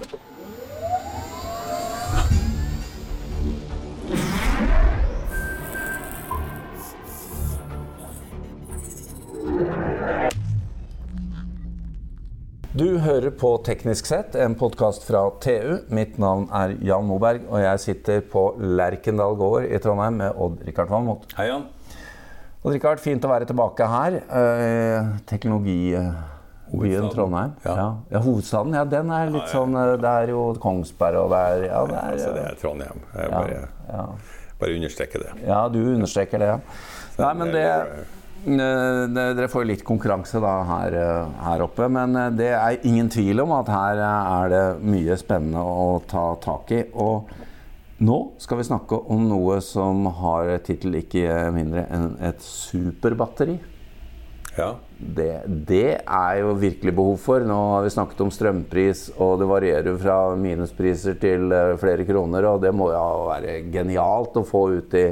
Du hører på Teknisk sett, en podkast fra TU. Mitt navn er Jan Moberg, og jeg sitter på Lerkendal gård i Trondheim med Odd-Rikard Valmot. Hei, Jan. Odd-Rikard, fint å være tilbake her. Eh, teknologibyen Hovedstaden. Trondheim. Ja. Ja. Hovedstaden, ja, den er litt sånn eh, Det er jo Kongsberg, og det er Ja, det er, Altså, det er Trondheim. Jeg bare, ja. bare understreker det. ja du understreker det. ja. Nei, men det Eh, det- Dere får litt konkurranse da her, eh, her oppe, men eh, det er ingen tvil om at her eh, er det mye spennende å ta tak i. Og nå skal vi snakke om noe som har tittel ikke mindre enn et superbatteri. Ja. Det, det er jo virkelig behov for. Nå har vi snakket om strømpris, og det varierer fra minuspriser til eh, flere kroner. Og det må jo være genialt å få ut i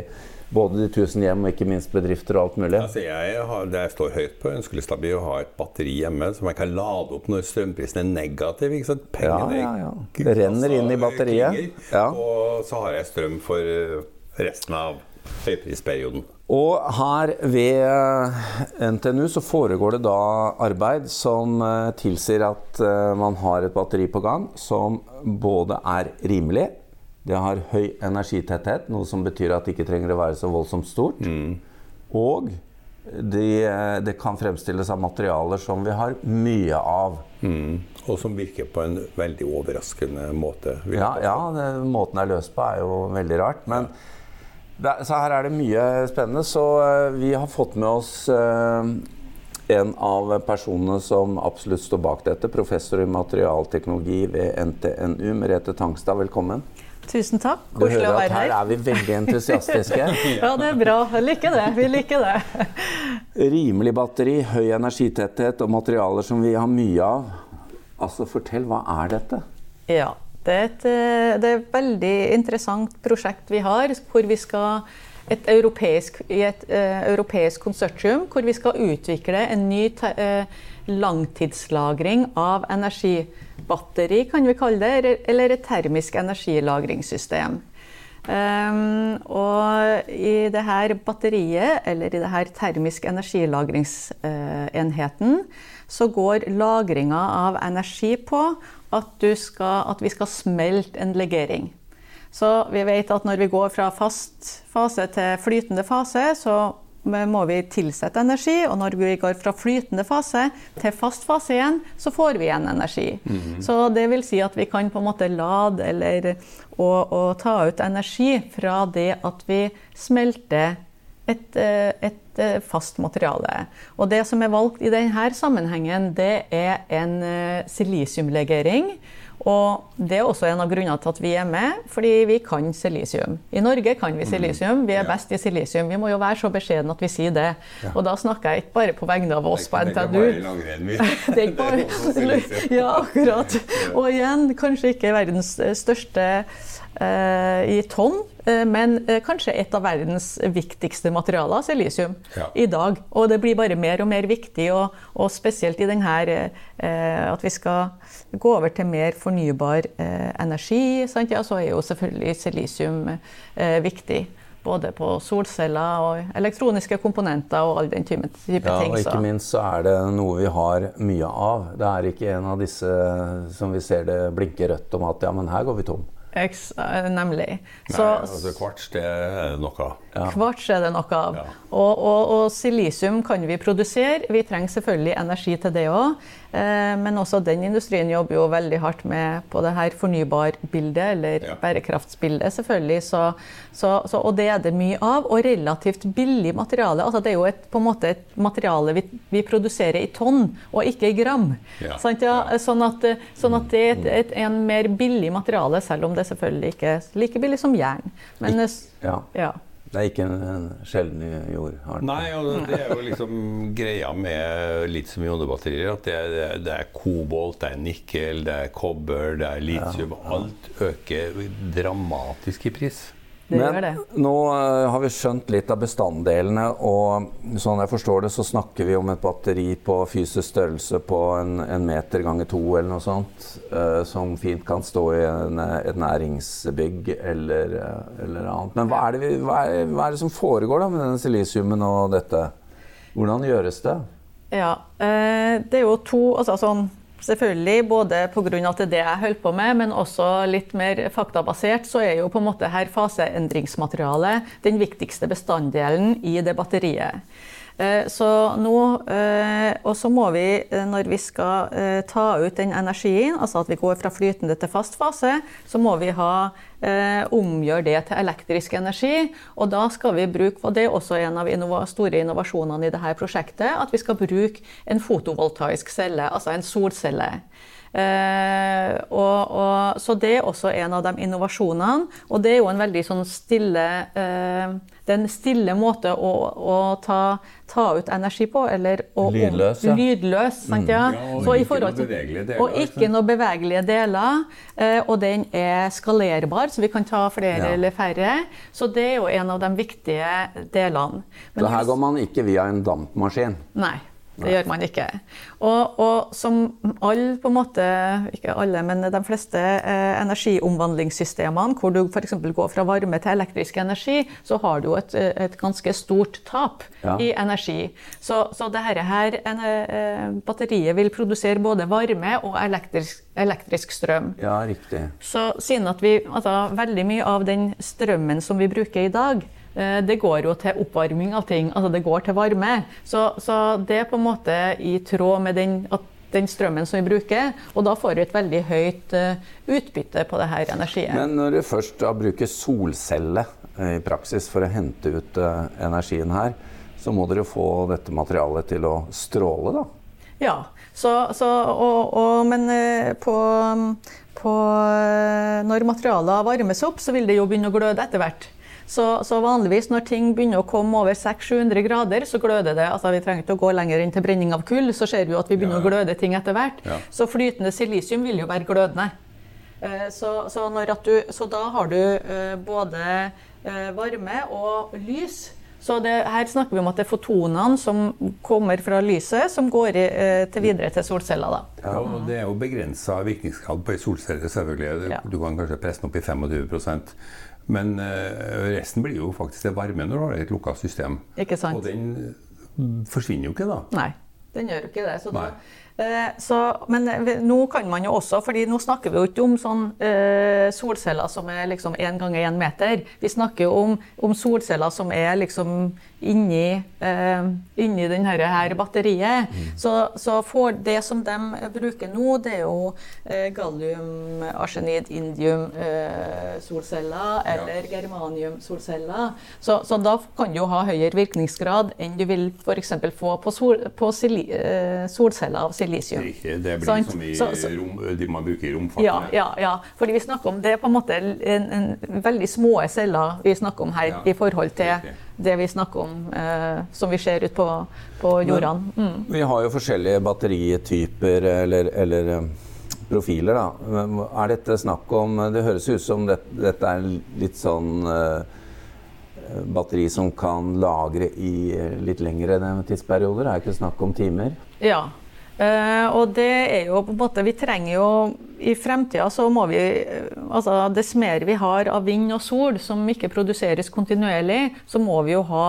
både de tusen hjem og ikke minst bedrifter og alt mulig. Altså, jeg har, det jeg står høyt på ønskelista mi å ha et batteri hjemme som jeg kan lade opp når strømprisen er negativ. Ikke sant? Pengene Ja, ja, ja. Det renner inn i batteriet. Kringer, Ja. Og så har jeg strøm for eh, resten av høyprisperioden. Og her ved eh, NTNU så foregår det da arbeid som eh, tilsier at eh, man har et batteri på gang som både er rimelig, det har høy energitetthet, noe som betyr at det ikke trenger å være så voldsomt stort, og de, eh, det kan fremstilles av materialer som vi har mye av. Mm. Og som virker på en veldig overraskende måte. Ja, ja det, måten det er løst på er jo veldig rart. Men er- så her er det mye spennende. Så eh, vi har fått med oss eh, en av personene som absolutt står bak dette. Professor i materialteknologi ved NTNU, Merete Tangstad. Velkommen. Tusen takk. Du Koselig å hører at være her her. er vi veldig entusiastiske. Ja, det er bra. Jeg liker det. Vi liker det. Rimelig batteri, høy energitetthet og materialer som vi har mye av. Altså, fortell, hva er dette? Ja, et, eh, det er et veldig interessant prosjekt vi har, hvor vi skal et europeisk, i et uh, europeisk konsortium hvor vi skal utvikle en ny eh, langtidslagring av energibatteri, kan vi kalle det, eller- et termisk energilagringssystem. Um, og i det her batteriet, eller i det her termisk energilagringsenheten, så går lagringa av energi på at, du skal, at vi skal smelte en legering. Så vi vet at når vi går fra fast fase til flytende fase, så må vi tilsette energi, og når vi går fra flytende fase til fast fase igjen, så får vi igjen energi. Så det vil si at vi kan på en måte lade eller og, og ta ut energi fra det at vi smelter et, eh, et er fast materiale. Og det som er valgt i denne sammenhengen, det er en eh, silisiumlegering. Og det er også en av grunnene til at vi er med, fordi vi kan silisium. I Norge kan vi silisium, vi er best i silisium. Vi må jo være så beskjedne at vi sier det. Og da snakker jeg ikke bare på vegne av oss på Det er ikke bare langrenn. Det Ja, akkurat. Og igjen, kanskje ikke verdens største eh, i tonn, eh, men eh, kanskje et av verdens viktigste materialer, silisium, Ja. i dag. Og det blir bare mer og mer viktig, og, og spesielt i denne eh, at vi skal gå over til mer fornybar eh, energi, sant? Ja, så er jo selvfølgelig silisium eh, viktig. Både på solceller og elektroniske komponenter og all den type, type Ja, ting. og ikke minst så er det noe vi har mye av. Det er ikke en av disse som vi ser det blinker rødt om at ja, men her går vi tom. Eks, nemlig. Så, Nei, altså kvarts, det er noe. kvarts er det noe av. Ja. Og, og, og silisium kan vi produsere. Vi trenger selvfølgelig energi til det òg. Eh, men også den industrien jobber jo veldig hardt med på det her fornybarbildet, eller Ja. bærekraftsbildet, selvfølgelig. Så, så, så, og det er det mye av. Og relativt billig materiale. Altså det er jo et, på en måte et materiale vi, vi produserer i tonn, og ikke i gram. Ja. Sant, ja? Sånn, at, sånn at det er et, et, en mer billig materiale, selv om det selvfølgelig ikke er like billig som jern. Men eh, Ja, ja. Det er ikke en, en sjelden jordart. Nei, og det er jo liksom greia med litium-ionebatterier at det er, det er kobolt, det er nikkel, det er kobber, det er litium. Alt øker dramatisk i pris. Det Men det. nå eh, har vi skjønt litt av bestanddelene, og sånn jeg forstår det, så snakker vi om et batteri på fysisk størrelse på en, en meter ganger to eller noe sånt, uh, som fint kan stå i en, et næringsbygg eller, eh, eller annet. Men hva er, det vi, hva, er, hva er det som foregår da med denne silisiumen og dette? Hvordan gjøres det? Ja, uh, det er jo to altså sånn, Selvfølgelig både pga. er det jeg holder på med, men også litt mer faktabasert, så er jo på en måte her faseendringsmaterialet den viktigste bestanddelen i det batteriet. Eh, så nå, eh, og så må vi, eh, når vi skal ta ut den energien, altså at vi går fra flytende til fast fase, så må vi ha, omgjøre det til elektrisk energi. Og da skal vi bruke, og det er også en av innova, store innovasjonene i dette prosjektet, at vi skal bruke en fotovoltaisk celle, altså en solcelle. Eh, og, og, så det er også en av de innovasjonene. Og det er jo en veldig sånn stille eh, Det er en stille måte å, å ta, ta, ut energi på. Eller å, lydløs, ja. Lydløs, sant, ja. Mm. ja og, så ikke noen bevegelige deler, og ikke noen bevegelige deler. Eh, og den er skalerbar, så vi kan ta flere Ja. eller færre. Så det er jo en av de viktige delene. Men Så her går man ikke via en dampmaskin. Nei, det gjør man ikke. Og, og som alle, på en måte, ikke alle, men de fleste eh, energiomvandlingssystemene, hvor du f.eks. går fra varme til elektrisk energi, så har du et, et ganske stort tap Ja. i energi. Så, så dette her, en, eh, batteriet vil produsere både varme og elektrisk, elektrisk strøm. Ja, riktig. Så siden at vi, altså, veldig mye av den strømmen som vi bruker i dag, det går jo til oppvarming av ting. Altså det går til varme. Så, så det er på en måte i tråd med den, den strømmen som vi bruker. Og da får vi et veldig høyt eh, utbytte på det her energiet. Men når du først da bruker solcelle eh, i praksis for å hente ut eh, energien her, så må dere få dette materialet til å stråle, da. Ja, så, så, og, og, men eh, på, på, eh, når materialet varmes opp, så vil det jo begynne å gløde etter hvert. Så, så vanligvis når ting begynner å komme over 600-700 grader, så gløder det. Altså Vi trenger ikke å gå lenger inn til brenning av kull, så ser vi jo at vi begynner Ja, å gløde ting etter hvert. Ja. Så flytende silisium vil jo være glødende. Eh, Så, så, du, så da har du eh, både eh, varme og lys. Så det, her snakker vi om at det er fotonene som kommer fra lyset, som går i, til videre til solceller. Da. Ja, og Det er jo begrensa virkningsgrad på ei solcelle, selvfølgelig. Ja. Du kan kanskje presse den opp i 25 Men eh, resten blir jo faktisk det varme når du har et lukka system. Ikke sant? Og den eh, forsvinner jo ikke da. Nei, den gjør jo ikke det. Så Nei. eh, så, men eh, nå kan man jo også, fordi nå snakker vi jo ikke om sånn eh, solceller som er liksom én ganger én meter. Vi snakker jo om, om solceller som er liksom inni, eh, inni denne her batteriet. Så, så for det som de bruker nå, det er jo eh, gallium, arsenid, indium eh, solceller eller germanium-solceller. Så, så da kan du jo ha høyere virkningsgrad enn du vil f.eks. få på, sol, på sili, eh, solceller av silisium. Det, er det blir Sant? som i Så- så- rom, de man bruker i romfarten. Ja, ja, ja. Fordi vi snakker om det er på en måte en, en veldig små celler vi snakker om her, Ja, i forhold til riktig. det vi snakker om eh, som vi ser ut på, på jordene. Mm. Vi har jo forskjellige batterityper eller, eller eh, profiler, da. Men Er dette snakk om Det høres ut som det, dette er litt sånn eh, batteri som kan lagre i eh, litt lengre tidsperioder? Det er ikke snakk om timer? Ja. Eh, og det er jo på en måte Vi trenger jo I fremtida så må vi eh, Altså dess mer vi har av vind og sol som ikke produseres kontinuerlig, så må vi jo ha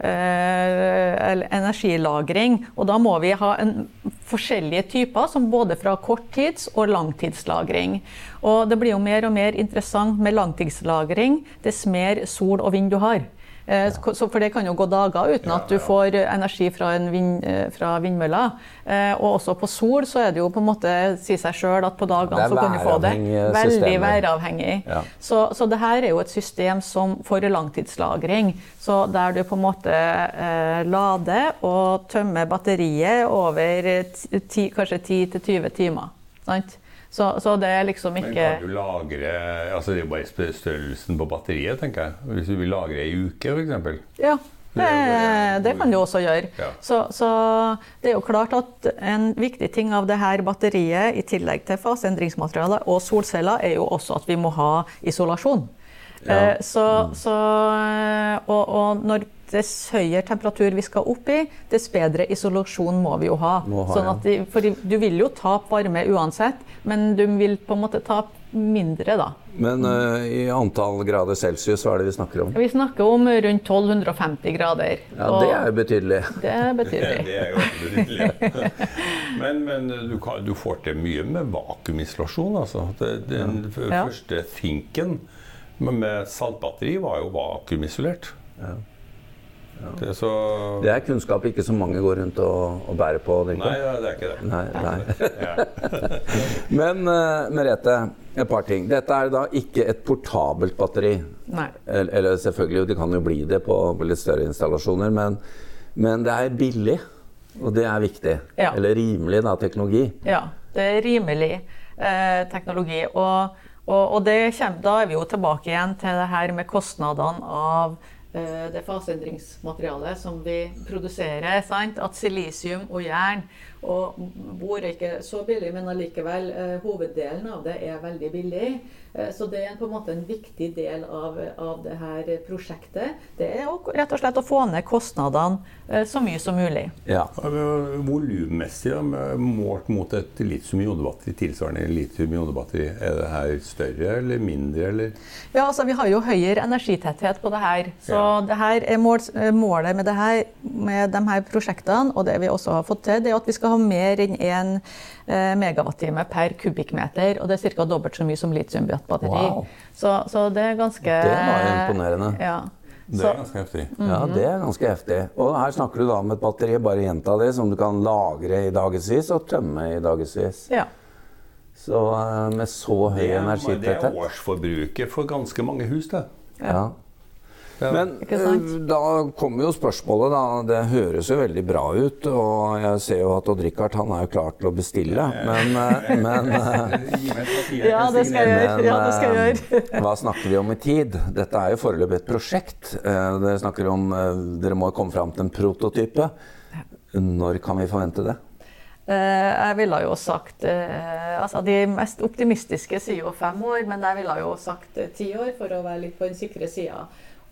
uh, energilagring. Og da må vi ha en, forskjellige typer, som både fra korttids- og langtidslagring. Og det blir jo mer og mer interessant med langtidslagring dess mer sol og vind du har. Eh, så- For det kan jo gå dager uten at du får energi fra, en vind, eh, fra vindmølla. Eh, Og også på sol så er det jo på en måte si seg sjøl at på dagene så kan du få det. Veldig væravhengig. Ja. Så, så det her er jo et system som for langtidslagring. Så der du på en måte eh, lader og tømmer batteriet over ti, kanskje 10-20 timer. Sant? Så, så det er liksom Men kan du lagre altså Det er jo bare størrelsen på batteriet, tenker jeg. Hvis du vil lagre ei uke, f.eks. Ja, det, det kan du også gjøre. Ja. Så, så det er jo klart at en viktig ting av det her batteriet, i tillegg til faseendringsmaterialet og solceller, er jo også at vi må ha isolasjon. Ja. Eh, Så, så, eh, og, og når dess høyere temperatur vi skal opp i, dess bedre isolasjon må vi jo ha. Ha, sånn at de, for du vil jo tape varme uansett, men du vil på en måte tape mindre, da. Men uh, i antall grader celsius, hva er det vi snakker om? Vi snakker om rundt 1250 grader. Ja, og Det er jo betydelig. det er betydelig. det. det er jo betydelig. Men, men du, kan, du får til mye med vakuumisolasjon. Altså. Det, den Ja. første Thinken med, saltbatteri var jo vakuumisolert. Det så Det er kunnskap ikke så mange går rundt og, og bærer på. tenker Nei, det er ikke det. Nei, nei. Men uh, Merete, et par ting. Dette er da ikke et portabelt batteri. Nei. Eller, eller selvfølgelig, det kan jo bli det på litt større installasjoner, men, men det er billig. Og det er viktig. Ja. Eller rimelig, da, teknologi. Ja, det er rimelig eh, teknologi. Og, og, og det kommer, da er vi jo tilbake igjen til det her med kostnadene av det faseendringsmaterialet som vi produserer. Sant? At silisium og jern og bor er ikke så billig, men allikevel eh, hoveddelen av det er veldig billig. Eh, så det er på en måte en viktig del av, av det her prosjektet. Det er å, rett og slett å få ned kostnadene eh, så mye som mulig. Ja. Ja, Volummessig, målt mot et litium-ionbatteri, tilsvarende litium-ionbatteri, er det her større eller mindre, eller? Ja, altså Vi har jo høyere energitetthet på det her. Så Ja. det her er mål, målet med, det her, med de her prosjektene, og det vi også har fått til, det er at vi skal ha mer enn 1 eh, megawattime per kubikkmeter. Og det er ca. dobbelt så mye som litiumbatteri. Wow. Så, så det er ganske Det var imponerende. Ja. Det er ganske heftig. Ja, det er ganske heftig. Og her snakker du da om et batteri, bare gjenta det, som du kan lagre i dagevis og tømme i dagevis. ja. Så eh, med så høy Det er, det er årsforbruket for ganske mange hus, det. ja. Ja. Men Ikke sant? eh, da kommer jo spørsmålet, da. Det høres jo veldig bra ut, og jeg ser jo at Odd-Rikard han er jo klar til å bestille, men, eh, men eh, ja, det skal jeg gjøre. Men Ja, det skal jeg gjøre. hva snakker vi om i tid? Dette er jo foreløpig et prosjekt. Eh, Dere snakker om Dere må komme fram til en prototype. Når kan vi forvente det? Eh, Jeg ville jo sagt altså De mest optimistiske sier jo fem år, men jeg ville jo sagt ti år for å være litt på den sikre sida.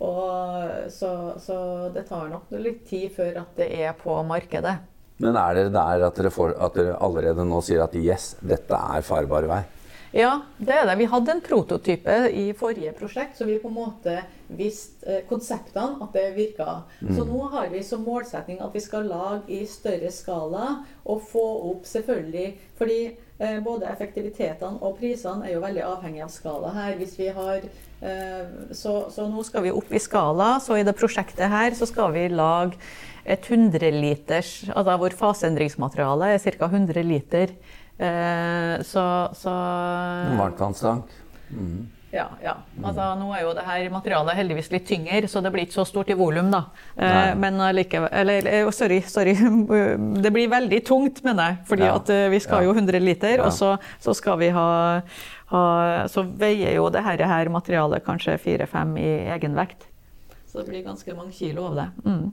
Og så, så det tar nok litt tid før at det er på markedet. Men er dere der at dere, får, at dere allerede nå sier at yes, dette er farbar vei? Ja, det er det. Vi hadde en prototype i forrige prosjekt, så vi på en måte visste eh, konseptene, at det virka. Så nå har vi som målsetting at vi skal lage i større skala og få opp selvfølgelig Fordi eh, både effektivitetene og prisene er jo veldig avhengig av skala her. Hvis vi har eh, så, så nå skal vi opp i skala. Så i det prosjektet her så skal vi lage et 100 liters Altså hvor faseendringsmaterialet er ca. 100 liter. Eh, så, så Varmtvannstank. varmtvannstank? Ja, ja. Altså, nå er jo det her materialet heldigvis litt tyngre, så det blir ikke så stort i volum, da. Eh, men allikevel Eller eh, sorry, sorry. Det blir veldig tungt, mener jeg. Fordi Ja. at eh, vi skal Ja. jo 100 liter, Ja. og så, så skal vi ha, ha Så veier jo det her, her materialet kanskje 4-5 i egenvekt. Så det blir ganske mange kilo av det. Mm.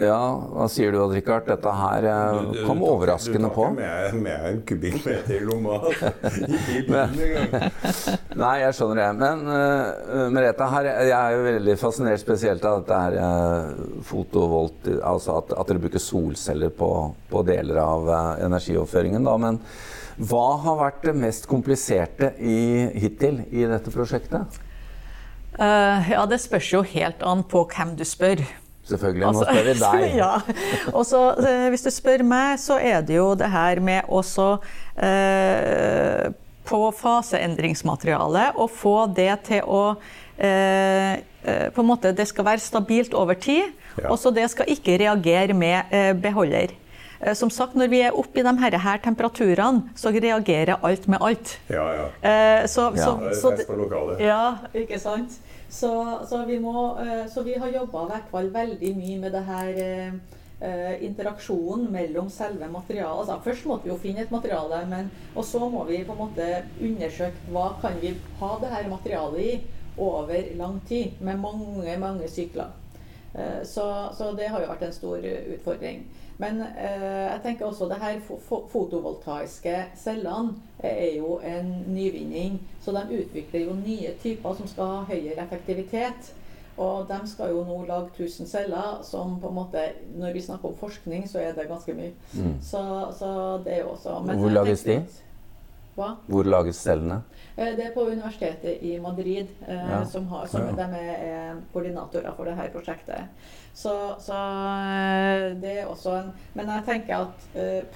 Ja, hva sier du Rikard? Dette her eh, kom overraskende på. Du tar ikke med, med en kubikkmeter i lomma. Ikke i bilen engang. Nei, jeg skjønner det. Men uh, Merete, her, jeg er jo veldig fascinert spesielt av dette her uh, fotovolt, altså at, at dere bruker solceller på, på deler av uh, energioverføringen. Da. Men hva har vært det mest kompliserte i, hittil i dette prosjektet? Uh, ja, det spørs jo helt an på hvem du spør. Selvfølgelig, nå Altså, spør vi deg. ja. Og så, eh, hvis du spør meg, så er det jo det her med også eh, på faseendringsmaterialet å få det til å eh, eh, på en måte, Det skal være stabilt over tid, Ja. og så det skal ikke reagere med eh, beholder. Eh, Som sagt, Når vi er oppe i de her, her temperaturene, så reagerer alt med alt. Ja, ja. Eh, Så, Ja. så, Det er så, fest på ja, ikke sant? Så, så, vi, må, eh, så vi har jobba i hvert fall veldig mye med det her eh, eh, interaksjonen mellom selve materialet. Altså, først måtte vi jo finne et materiale, men, og så må vi på en måte undersøke hva kan vi ha det her materialet i over lang tid, med mange, mange sykler. Eh, så, så, det har jo vært en stor utfordring. Men eh, jeg tenker også det her fotovoltaiske cellene er jo en nyvinning. Så de utvikler jo nye typer som skal ha høyere effektivitet. Og de skal jo nå lage 1000 celler, som på en måte Når vi snakker om forskning, så er det ganske mye. Mm. Så, så, det er jo også Hvor lages de? Hva? Hvor lages cellene? Eh, det er på universitetet i Madrid, eh, ja. som, har, som ja. de er koordinatorer for dette prosjektet. Så, så, eh, det er også en Men jeg tenker at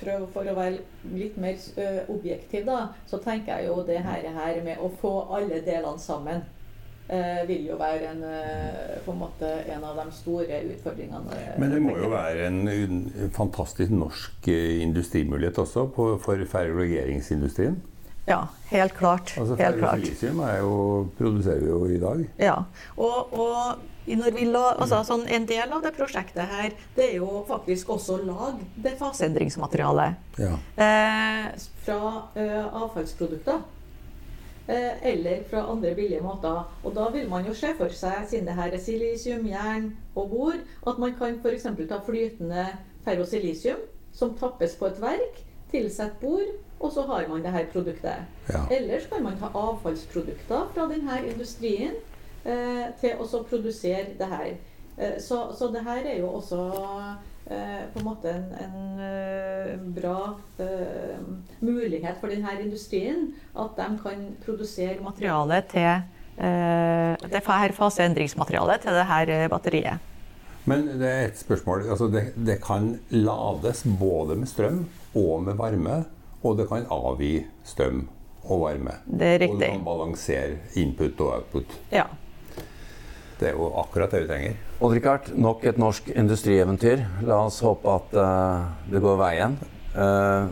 prøv for å være litt mer objektiv, da, så tenker jeg jo det her, her med å få alle delene sammen. Vil jo være en, på en, måte en av de store utfordringene. Men det må jo være en fantastisk norsk industrimulighet også på, for ferrolegeringsindustrien? Ja, helt klart. Altså, helt klart. produserer vi jo i dag. Ja, og, og la, altså, sånn, en del av det prosjektet her, det er jo faktisk også å lage det faseendringsmaterialet. Ja. Eh, fra eh, avfallsprodukter. Eh, eller fra andre billige måter. Og da vil man jo se for seg, siden det her er silisium, jern og bor, at man kan f.eks. ta flytende ferrosilisium som tappes på et verk, tilsette bor og så har man det her produktet. Ja. Ellers kan man ta avfallsprodukter fra denne industrien eh, til å produsere det her. Eh, så, så, det her er jo også på en måte en, en uh, bra uh, mulighet for denne industrien. At de kan produsere materiale til uh, det her faseendringsmaterialet til det her batteriet. Men det er et spørsmål. Altså det, det kan lades både med strøm og med varme. Og det kan avgi strøm og varme. Det er riktig. Og det kan balansere input og output. Ja. Det er jo akkurat det vi trenger. Odd-Rikard, nok et norsk industrieventyr. La oss håpe at uh, det går veien. Uh,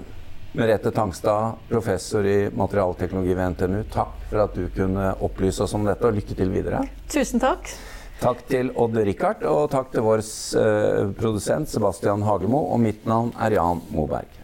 Merete Tangstad, professor i materialteknologi ved NTNU, takk for at du kunne opplyse oss om dette, og lykke til videre. Tusen takk. Takk til Odd-Rikard, og takk til vår uh, produsent Sebastian Hagemo. Og mitt navn er Jan Moberg.